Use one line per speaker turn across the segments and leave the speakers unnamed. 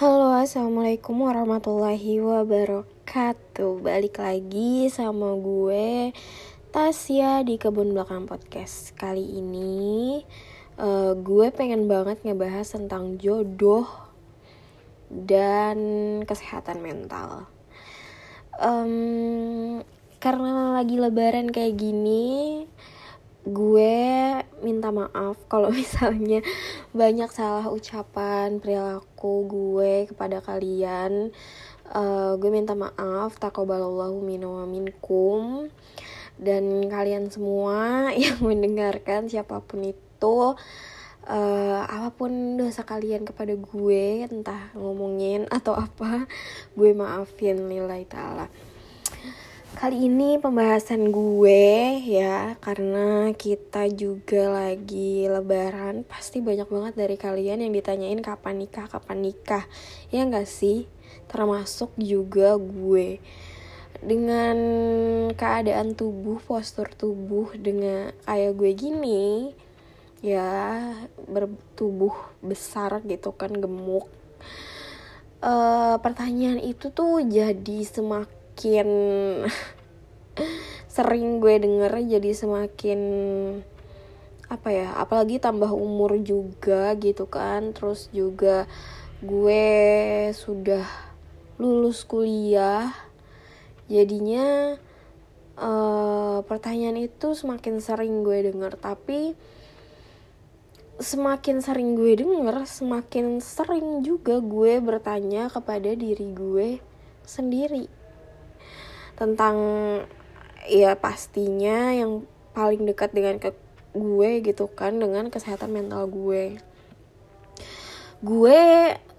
Halo, assalamualaikum warahmatullahi wabarakatuh. Balik lagi sama gue Tasya di kebun belakang podcast. Kali ini uh, gue pengen banget ngebahas tentang jodoh dan kesehatan mental. Um, karena lagi lebaran kayak gini, gue minta maaf kalau misalnya banyak salah ucapan perilaku gue kepada kalian. Uh, gue minta maaf takobalallahu minna minkum. Dan kalian semua yang mendengarkan siapa pun itu uh, apa pun dosa kalian kepada gue entah ngomongin atau apa gue maafin nilai ta'ala Kali ini pembahasan gue ya karena kita juga lagi lebaran pasti banyak banget dari kalian yang ditanyain kapan nikah kapan nikah. Ya nggak sih? Termasuk juga gue. Dengan keadaan tubuh postur tubuh dengan kayak gue gini ya bertubuh besar gitu kan gemuk. Uh, pertanyaan itu tuh jadi semakin semakin sering gue denger jadi semakin apa ya apalagi tambah umur juga gitu kan. Terus juga gue sudah lulus kuliah jadinya uh, pertanyaan itu semakin sering gue denger. Tapi semakin sering gue denger semakin sering juga gue bertanya kepada diri gue sendiri tentang ya pastinya yang paling dekat dengan ke gue gitu kan dengan kesehatan mental gue. Gue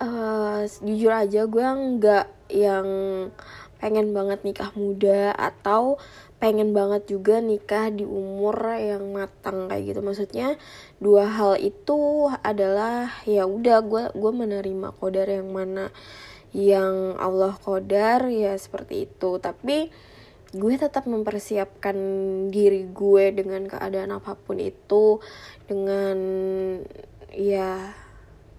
uh, jujur aja gue nggak yang pengen banget nikah muda atau pengen banget juga nikah di umur yang matang kayak gitu. Maksudnya dua hal itu adalah ya udah gue gue menerima kodar yang mana yang Allah kodar ya seperti itu. Tapi gue tetap mempersiapkan diri gue dengan keadaan apa pun itu dengan ya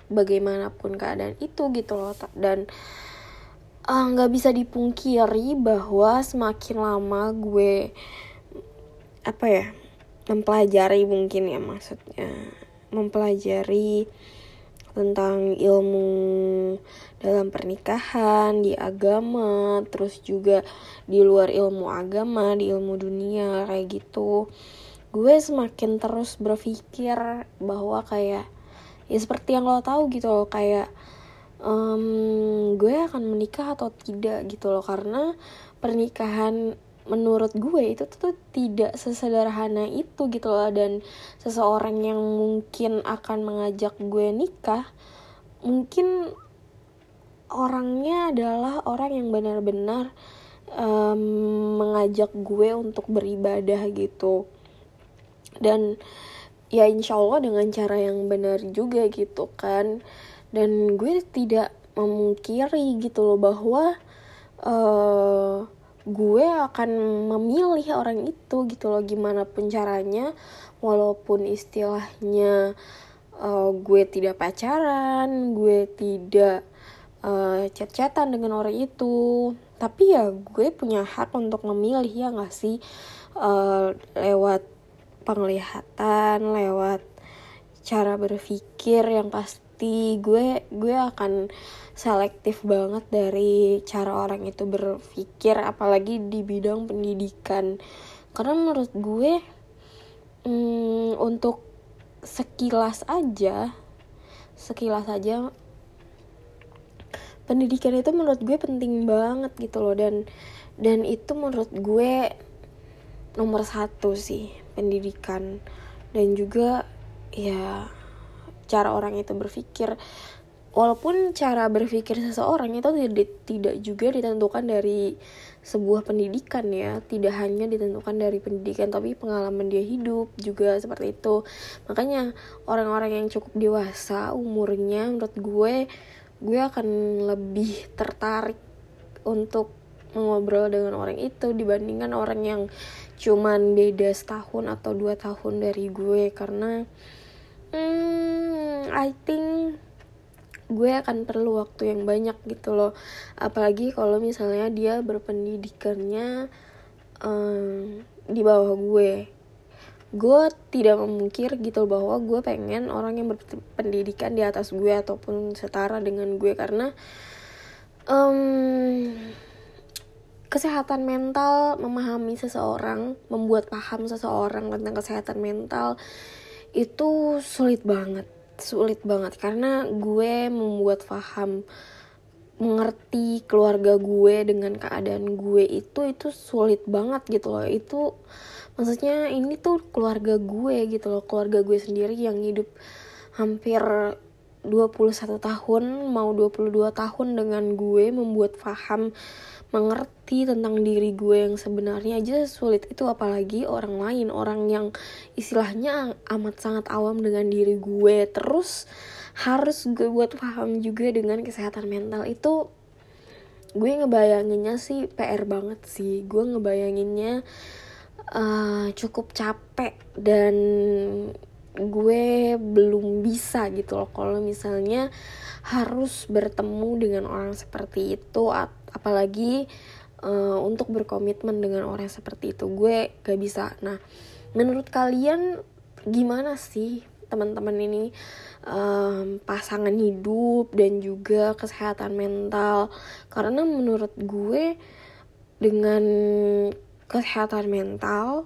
bagaimanapun keadaan itu gitu loh dan eh, nggak uh, bisa dipungkiri bahwa semakin lama gue apa ya mempelajari mungkin ya maksudnya mempelajari tentang ilmu dalam pernikahan, di agama, terus juga di luar ilmu agama, di ilmu dunia kayak gitu. Gue semakin terus berpikir bahwa kayak ya seperti yang lo tahu gitu loh kayak um, gue akan menikah atau tidak gitu loh karena pernikahan menurut gue itu tuh tidak sesederhana itu gitu loh. Dan seseorang yang mungkin akan mengajak gue nikah mungkin orangnya adalah orang yang benar-benar um, mengajak gue untuk beribadah gitu. Dan ya insya Allah dengan cara yang benar juga gitu kan. Dan gue tidak memungkiri gitu loh bahwa uh, gue akan memilih orang itu gitu loh gimana pun caranya. Walaupun istilahnya uh, gue tidak pacaran gue tidak uh, chat-chatan dengan orang itu tapi ya gue punya hak untuk memilih ya gak sih? Uh, lewat penglihatan lewat cara berpikir yang pasti gue gue akan selektif banget dari cara orang itu berpikir apalagi di bidang pendidikan. Karena menurut gue hmm, untuk sekilas aja sekilas aja pendidikan itu menurut gue penting banget gitu loh. Dan dan itu menurut gue nomor satu sih pendidikan. Dan juga ya cara orang itu berpikir. Walaupun cara berpikir seseorang itu tidak juga ditentukan dari sebuah pendidikan ya. Tidak hanya ditentukan dari pendidikan tapi pengalaman dia hidup juga seperti itu. Makanya orang-orang yang cukup dewasa umurnya menurut gue gue akan lebih tertarik untuk ngobrol dengan orang itu dibandingkan orang yang cuman beda setahun atau dua tahun dari gue. Karena hmm, I think gue akan perlu waktu yang banyak gitu loh. Apalagi kalau misalnya dia berpendidikannya um, di bawah gue. Gue tidak memungkir gitu bahwa gue pengen orang yang berpendidikan di atas gue ataupun setara dengan gue. Karena um, kesehatan mental memahami seseorang membuat paham seseorang tentang kesehatan mental itu sulit banget sulit banget. Karena gue membuat paham mengerti keluarga gue dengan keadaan gue itu itu sulit banget gitu loh. Itu maksudnya ini tuh keluarga gue gitu loh. Keluarga gue sendiri yang hidup hampir 21 tahun mau 22 tahun dengan gue membuat paham mengerti tentang diri gue yang sebenarnya aja sulit itu apalagi orang lain orang yang istilahnya amat sangat awam dengan diri gue. Terus harus gue buat paham juga dengan kesehatan mental itu gue ngebayanginnya sih PR banget sih. Gue ngebayanginnya uh, cukup capek dan gue belum bisa gitu loh. Kalau misalnya harus bertemu dengan orang seperti itu apalagi uh, untuk berkomitmen dengan orang seperti itu gue gak bisa. Nah menurut kalian gimana sih teman-teman ini um, pasangan hidup dan juga kesehatan mental? Karena menurut gue dengan kesehatan mental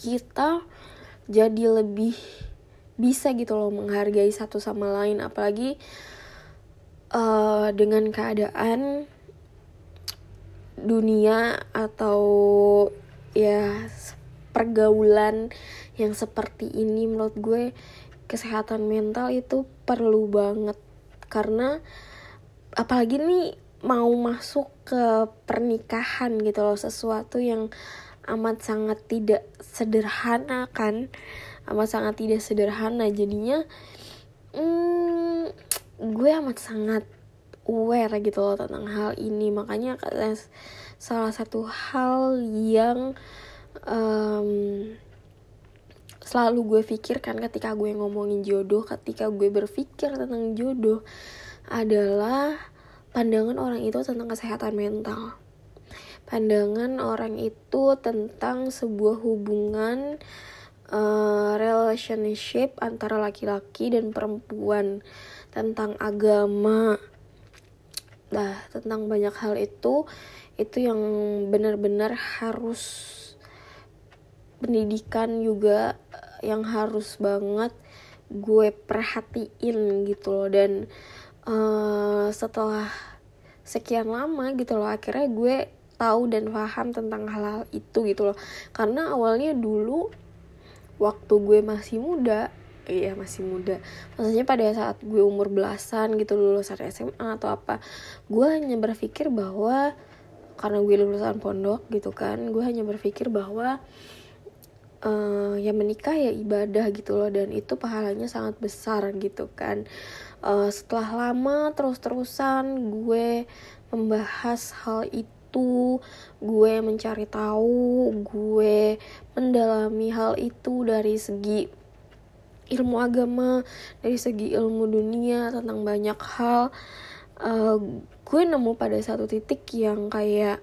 kita jadi lebih bisa gitu loh menghargai satu sama lain. Apalagi uh, dengan keadaan dunia atau ya pergaulan yang seperti ini menurut gue kesehatan mental itu perlu banget. Karena apalagi nih mau masuk ke pernikahan gitu loh sesuatu yang amat sangat tidak sederhana kan amat sangat tidak sederhana jadinya. Hmm, gue amat sangat aware gitu loh tentang hal ini makanya salah satu hal yang um, selalu gue pikirkan ketika gue ngomongin jodoh, ketika gue berpikir tentang jodoh adalah pandangan orang itu tentang kesehatan mental. Pandangan orang itu tentang sebuah hubungan uh, relationship antara laki-laki dan perempuan, tentang agama. Nah, tentang banyak hal itu itu yang benar-benar harus pendidikan juga eh, yang harus banget gue perhatiin gitu loh dan uh, setelah sekian lama gitu loh akhirnya gue tahu dan paham tentang hal-hal itu gitu loh karena awalnya dulu waktu gue masih muda iya masih muda. Maksudnya pada saat gue umur belasan gitu lulusan SMA atau apa gue hanya berpikir bahwa karena gue lulusan pondok gitu kan gue hanya berpikir bahwa uh, ya menikah ya ibadah gitu loh dan itu pahalanya sangat besar gitu kan. Uh, setelah lama terus-terusan gue membahas hal itu gue mencari tahu gue mendalami hal itu dari segi ilmu agama dari segi ilmu dunia tentang banyak hal. Uh, gue nemu pada satu titik yang kayak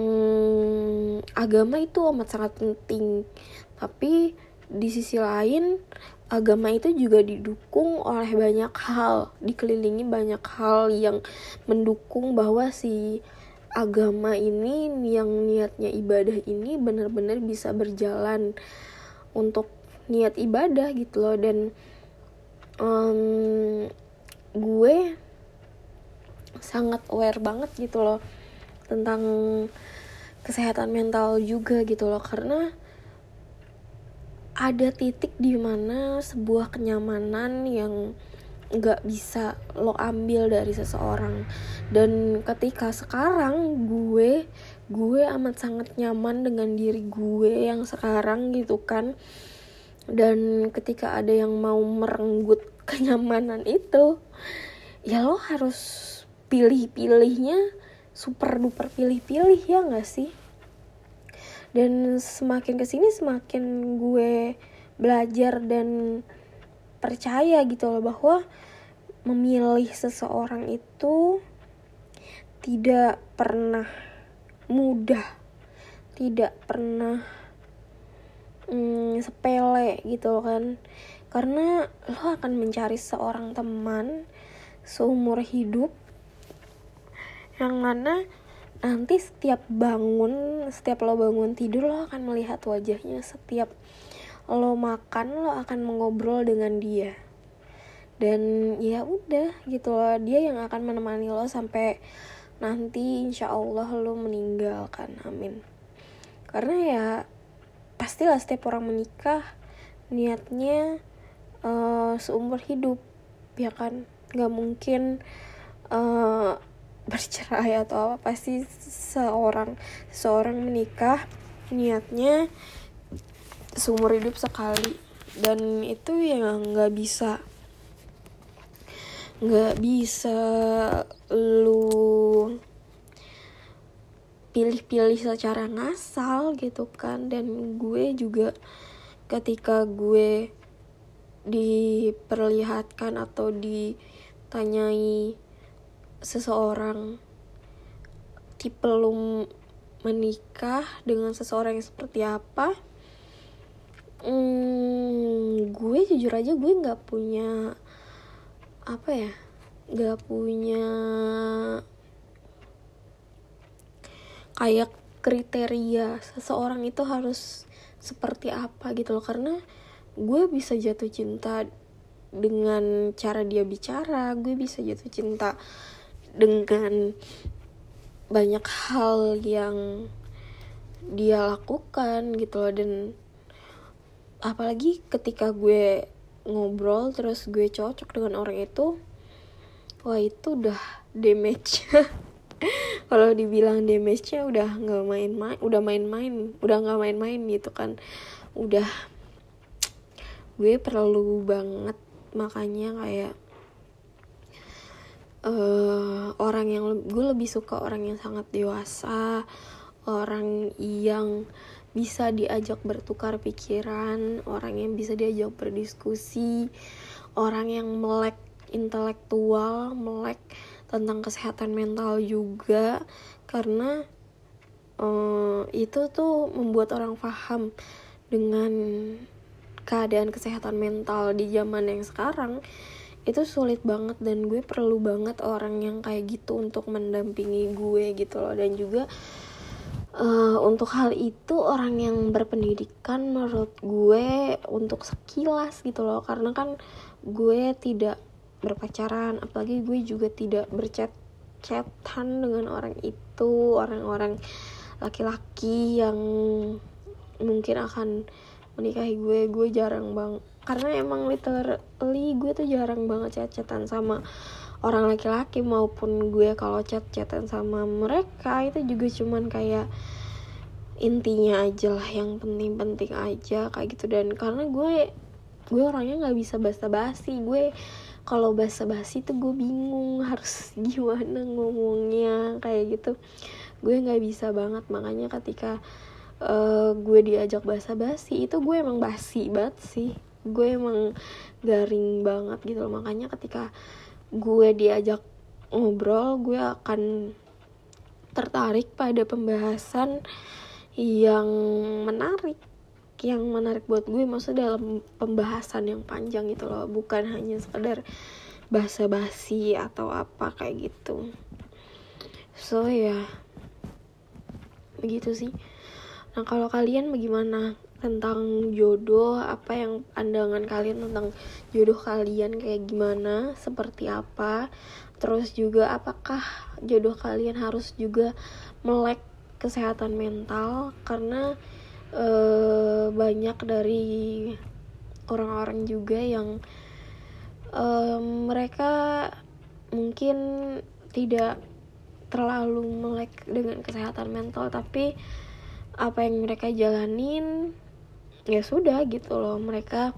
hmm, agama itu amat sangat penting. Tapi di sisi lain agama itu juga didukung oleh banyak hal dikelilingi banyak hal yang mendukung bahwa si agama ini yang niatnya ibadah ini benar-benar bisa berjalan untuk niat ibadah gitu loh. Dan um, gue sangat aware banget gitu loh tentang kesehatan mental juga gitu loh. Karena ada titik di mana sebuah kenyamanan yang nggak bisa lo ambil dari seseorang. Dan ketika sekarang gue gue amat sangat nyaman dengan diri gue yang sekarang gitu kan dan ketika ada yang mau merenggut kenyamanan itu ya lo harus pilih-pilihnya super duper pilih-pilih ya gak sih? Dan semakin ke sini semakin gue belajar dan percaya gitu loh bahwa memilih seseorang itu tidak pernah mudah tidak pernah hmm, sepele gitu kan. Karena lo akan mencari seorang teman seumur hidup yang mana nanti setiap bangun setiap lo bangun tidur lo akan melihat wajahnya. Setiap lo makan lo akan mengobrol dengan dia. Dan ya udah gitu loh dia yang akan menemani lo sampai nanti insya Allah lo meninggalkan. Amin. Karena ya pastilah setiap orang menikah niatnya uh, seumur hidup ya kan? Nggak mungkin uh, bercerai atau apa pasti seorang seorang menikah niatnya seumur hidup sekali. Dan itu yang nggak bisa nggak bisa lu pilih-pilih secara ngasal gitu kan. Dan gue juga ketika gue diperlihatkan atau ditanyai seseorang tipe lu menikah dengan seseorang yang seperti apa hmm, gue jujur aja gue nggak punya apa ya gak punya kayak kriteria seseorang itu harus seperti apa gitu loh. Karena gue bisa jatuh cinta dengan cara dia bicara gue bisa jatuh cinta dengan banyak hal yang dia lakukan gitu loh. Dan apalagi ketika gue ngobrol terus gue cocok dengan orang itu wah itu udah damage kalau dibilang damage-nya udah nggak main-main udah main-main udah nggak main-main gitu kan. Udah gue perlu banget makanya kayak uh, orang yang gue lebih suka orang yang sangat dewasa orang yang bisa diajak bertukar pikiran, orang yang bisa diajak berdiskusi, orang yang melek intelektual, melek tentang kesehatan mental juga karena uh, itu tuh membuat orang paham dengan keadaan kesehatan mental di zaman yang sekarang itu sulit banget dan gue perlu banget orang yang kayak gitu untuk mendampingi gue gitu loh. Dan juga uh, untuk hal itu orang yang berpendidikan menurut gue untuk sekilas gitu loh. Karena kan gue tidak berpacaran apalagi gue juga tidak berchat chatan dengan orang itu orang-orang laki-laki yang mungkin akan menikahi gue gue jarang bang karena emang literally gue tuh jarang banget chat-chatan sama orang laki-laki maupun gue kalau chat-chatan sama mereka itu juga cuman kayak intinya aja lah yang penting-penting aja kayak gitu. Dan karena gue gue orangnya nggak bisa basa-basi gue kalau basa-basi tuh gue bingung harus gimana ngomongnya kayak gitu. Gue nggak bisa banget makanya ketika uh, gue diajak basa-basi itu gue emang basi banget sih. Gue emang garing banget gitu loh. Makanya ketika gue diajak ngobrol gue akan tertarik pada pembahasan yang menarik yang menarik buat gue maksudnya dalam pembahasan yang panjang gitu loh bukan hanya sekedar basa-basi atau apa kayak gitu. So ya begitu sih. Nah kalau kalian bagaimana tentang jodoh apa yang pandangan kalian tentang jodoh kalian kayak gimana seperti apa terus juga apakah jodoh kalian harus juga melek kesehatan mental? Karena e, banyak dari orang-orang juga yang e, mereka mungkin tidak terlalu melek dengan kesehatan mental tapi apa yang mereka jalanin ya sudah gitu loh. Mereka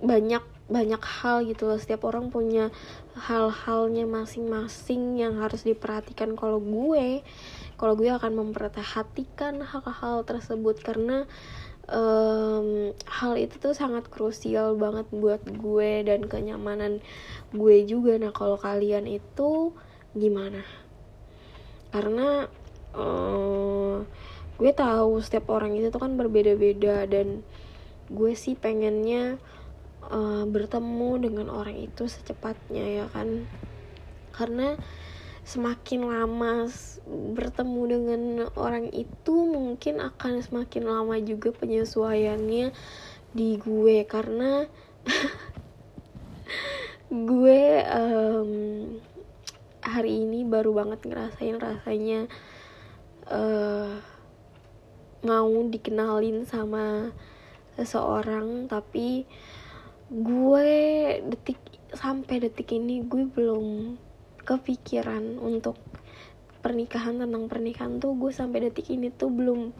banyak banyak hal gitu loh. Setiap orang punya hal-halnya masing-masing yang harus diperhatikan. Kalau gue kalau gue akan memperhatikan hal-hal tersebut karena um, hal itu tuh sangat krusial banget buat gue dan kenyamanan gue juga. Nah kalau kalian itu gimana? Karena uh, gue tahu setiap orang itu tuh kan berbeda-beda dan gue sih pengennya uh, bertemu dengan orang itu secepatnya ya kan. Karena semakin lama bertemu dengan orang itu mungkin akan semakin lama juga penyesuaiannya di gue. Karena gue um, hari ini baru banget ngerasain rasanya uh, mau dikenalin sama seseorang. Tapi gue detik sampai detik ini gue belum kepikiran untuk pernikahan tentang pernikahan tuh gue sampai detik ini tuh belum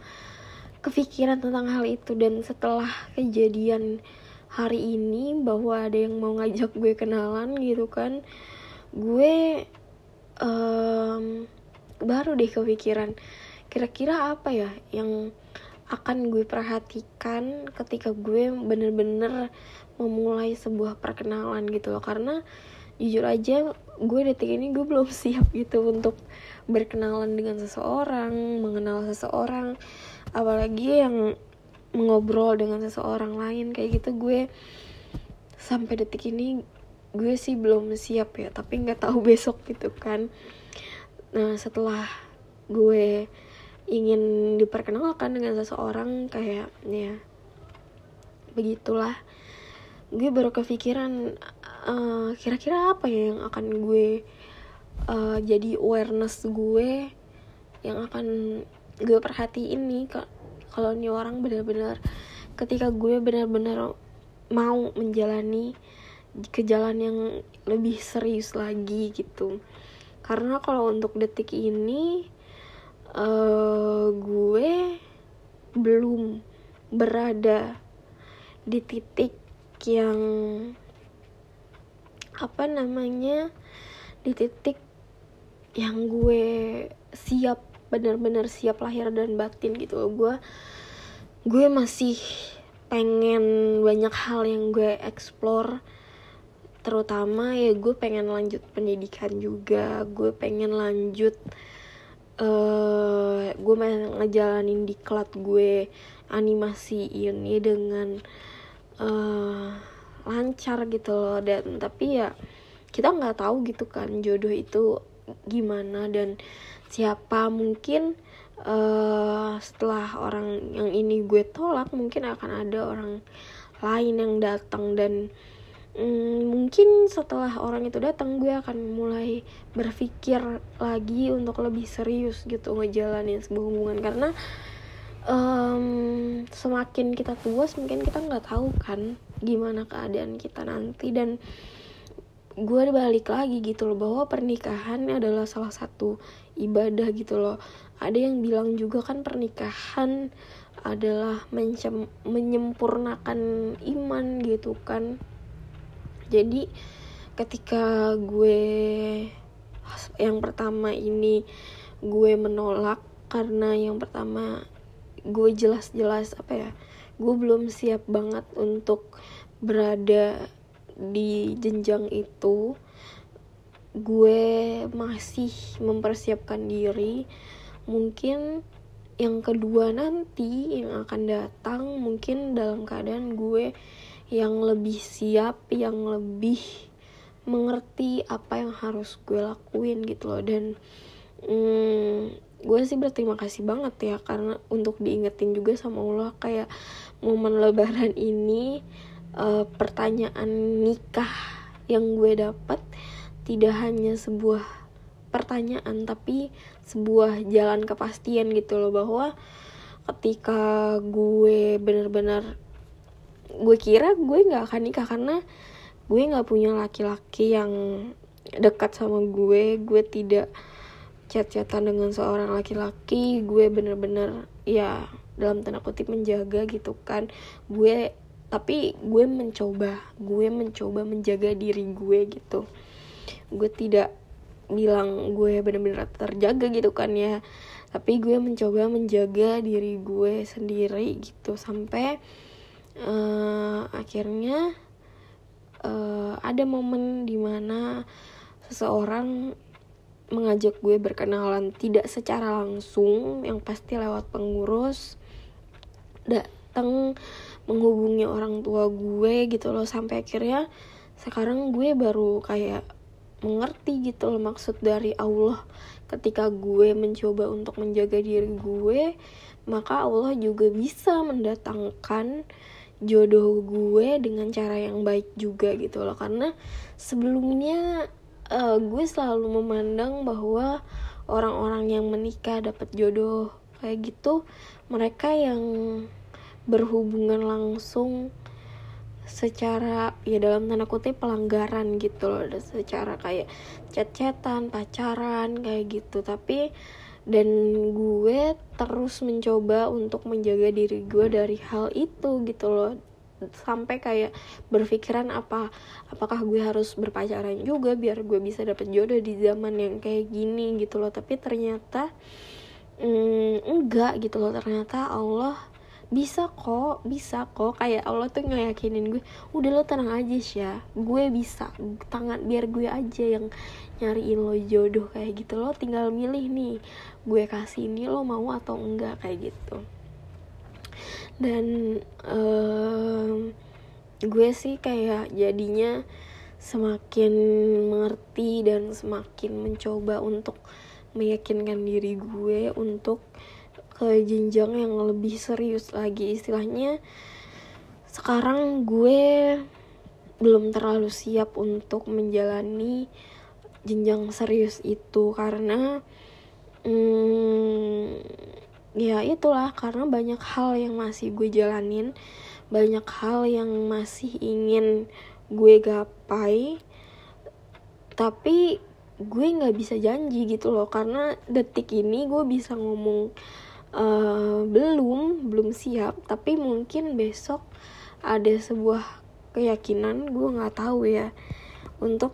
kepikiran tentang hal itu. Dan setelah kejadian hari ini bahwa ada yang mau ngajak gue kenalan gitu kan gue um, baru deh kepikiran kira-kira apa ya yang akan gue perhatikan ketika gue bener-bener memulai sebuah perkenalan gitu loh. Karena jujur aja gue detik ini gue belum siap gitu untuk berkenalan dengan seseorang mengenal seseorang. Apalagi yang mengobrol dengan seseorang lain kayak gitu gue sampai detik ini gue sih belum siap ya tapi nggak tahu besok gitu kan. Nah setelah gue ingin diperkenalkan dengan seseorang kayak ya begitulah gue baru kepikiran uh, kira-kira apa ya yang akan gue uh, jadi awareness gue yang akan gue perhatiin nih kalau nih orang benar-benar ketika gue benar-benar mau menjalani ke jalan yang lebih serius lagi gitu. Karena kalau untuk detik ini uh, gue belum berada di titik yang apa namanya di titik yang gue siap bener-bener siap lahir dan batin gitu. Gue gue masih pengen banyak hal yang gue explore. Terutama ya gue pengen lanjut pendidikan juga. Gue pengen lanjut uh, gue main ngejalanin diklat gue animasi ini dengan uh, lancar gitu loh. Dan tapi ya kita nggak tahu gitu kan jodoh itu gimana dan siapa mungkin uh, setelah orang yang ini gue tolak mungkin akan ada orang lain yang datang dan hmm, mungkin setelah orang itu datang gue akan mulai berpikir lagi untuk lebih serius gitu ngejalanin sebuah hubungan. Karena um, semakin kita tua semakin kita nggak tahu kan gimana keadaan kita nanti. Dan gue balik lagi gitu loh bahwa pernikahan adalah salah satu ibadah gitu loh. Ada yang bilang juga kan pernikahan adalah menyempurnakan iman gitu kan. Jadi ketika gue yang pertama ini gue menolak karena yang pertama gue jelas-jelas apa ya gue belum siap banget untuk berada di jenjang itu. Gue masih mempersiapkan diri. Mungkin yang kedua nanti yang akan datang mungkin dalam keadaan gue yang lebih siap yang lebih mengerti apa yang harus gue lakuin gitu loh. Dan hmm, gue sih berterima kasih banget ya karena untuk diingetin juga sama Allah kayak momen lebaran ini uh, pertanyaan nikah yang gue dapat tidak hanya sebuah pertanyaan tapi sebuah jalan kepastian gitu loh bahwa ketika gue bener-bener gue kira gue nggak akan nikah karena gue nggak punya laki-laki yang dekat sama gue gue tidak chat-chatan dengan seorang laki-laki gue bener-bener ya dalam tanda kutip menjaga gitu kan. Gue tapi gue mencoba gue mencoba menjaga diri gue gitu. Gue tidak bilang gue bener-bener terjaga gitu kan ya. Tapi gue mencoba menjaga diri gue sendiri gitu sampai uh, akhirnya uh, ada momen di mana seseorang mengajak gue berkenalan tidak secara langsung yang pasti lewat pengurus datang menghubungi orang tua gue gitu loh. Sampai akhirnya sekarang gue baru kayak mengerti gitu loh maksud dari Allah. Ketika gue mencoba untuk menjaga diri gue maka Allah juga bisa mendatangkan jodoh gue dengan cara yang baik juga gitu loh. Karena sebelumnya uh, gue selalu memandang bahwa orang-orang yang menikah dapat jodoh. Kayak gitu mereka yang berhubungan langsung secara ya dalam tanda kutip pelanggaran gitu loh. Secara kayak chat-chatan pacaran kayak gitu. Tapi dan gue terus mencoba untuk menjaga diri gue dari hal itu gitu loh sampai kayak berpikiran apa apakah gue harus berpacaran juga biar gue bisa dapet jodoh di zaman yang kayak gini gitu loh. Tapi ternyata mm, enggak gitu loh. Ternyata Allah bisa kok bisa kok. Kayak Allah tuh ngeyakinin gue udah lo tenang aja sih ya gue bisa tangan biar gue aja yang nyariin lo jodoh. Kayak gitu lo tinggal milih nih gue kasih ini lo mau atau enggak kayak gitu dan um, gue sih kayak jadinya semakin mengerti dan semakin mencoba untuk meyakinkan diri gue untuk ke jenjang yang lebih serius lagi. Istilahnya sekarang gue belum terlalu siap untuk menjalani jenjang serius itu karena hmm, ya itulah karena banyak hal yang masih gue jalanin banyak hal yang masih ingin gue gapai tapi gue nggak bisa janji gitu loh karena detik ini gue bisa ngomong uh, belum belum siap tapi mungkin besok ada sebuah keyakinan gue nggak tahu ya untuk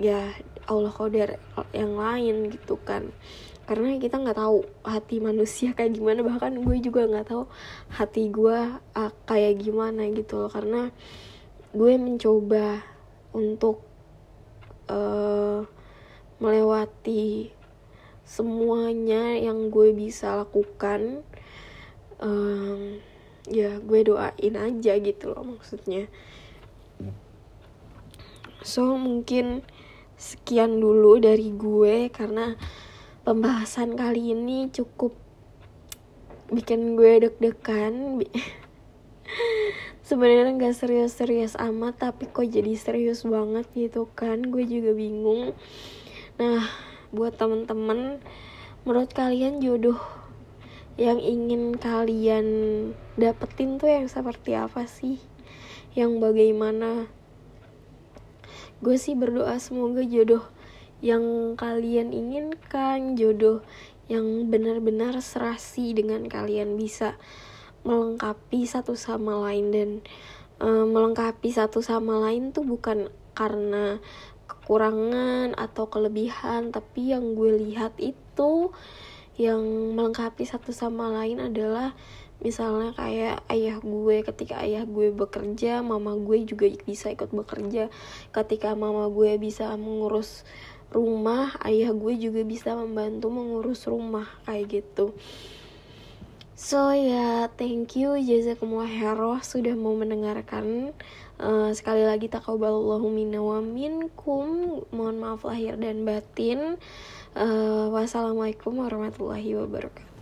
ya Allah koder yang lain gitu kan karena kita nggak tahu hati manusia kayak gimana. Bahkan gue juga nggak tahu hati gue uh, kayak gimana gitu loh. Karena gue mencoba untuk uh, melewati semuanya yang gue bisa lakukan um, ya gue doain aja gitu loh maksudnya. So mungkin sekian dulu dari gue karena pembahasan kali ini cukup bikin gue deg-degan. Sebenarnya nggak serius-serius amat tapi kok jadi serius banget gitu kan? Gue juga bingung. Nah buat temen-temen menurut kalian jodoh yang ingin kalian dapetin tuh yang seperti apa sih? Yang bagaimana? Gue sih berdoa semoga jodoh yang kalian inginkan jodoh yang benar-benar serasi dengan kalian bisa melengkapi satu sama lain. Dan uh, melengkapi satu sama lain tuh bukan karena kekurangan atau kelebihan tapi yang gue lihat itu yang melengkapi satu sama lain adalah misalnya kayak ayah gue ketika ayah gue bekerja mama gue juga bisa ikut bekerja. Ketika mama gue bisa mengurus rumah ayah gue juga bisa membantu mengurus rumah kayak gitu So ya, yeah, thank you jazakumullah khairan sudah mau mendengarkan. Uh, sekali lagi taqabbalallahu minna wa minkum. Mohon maaf lahir dan batin. Uh, wassalamualaikum warahmatullahi wabarakatuh.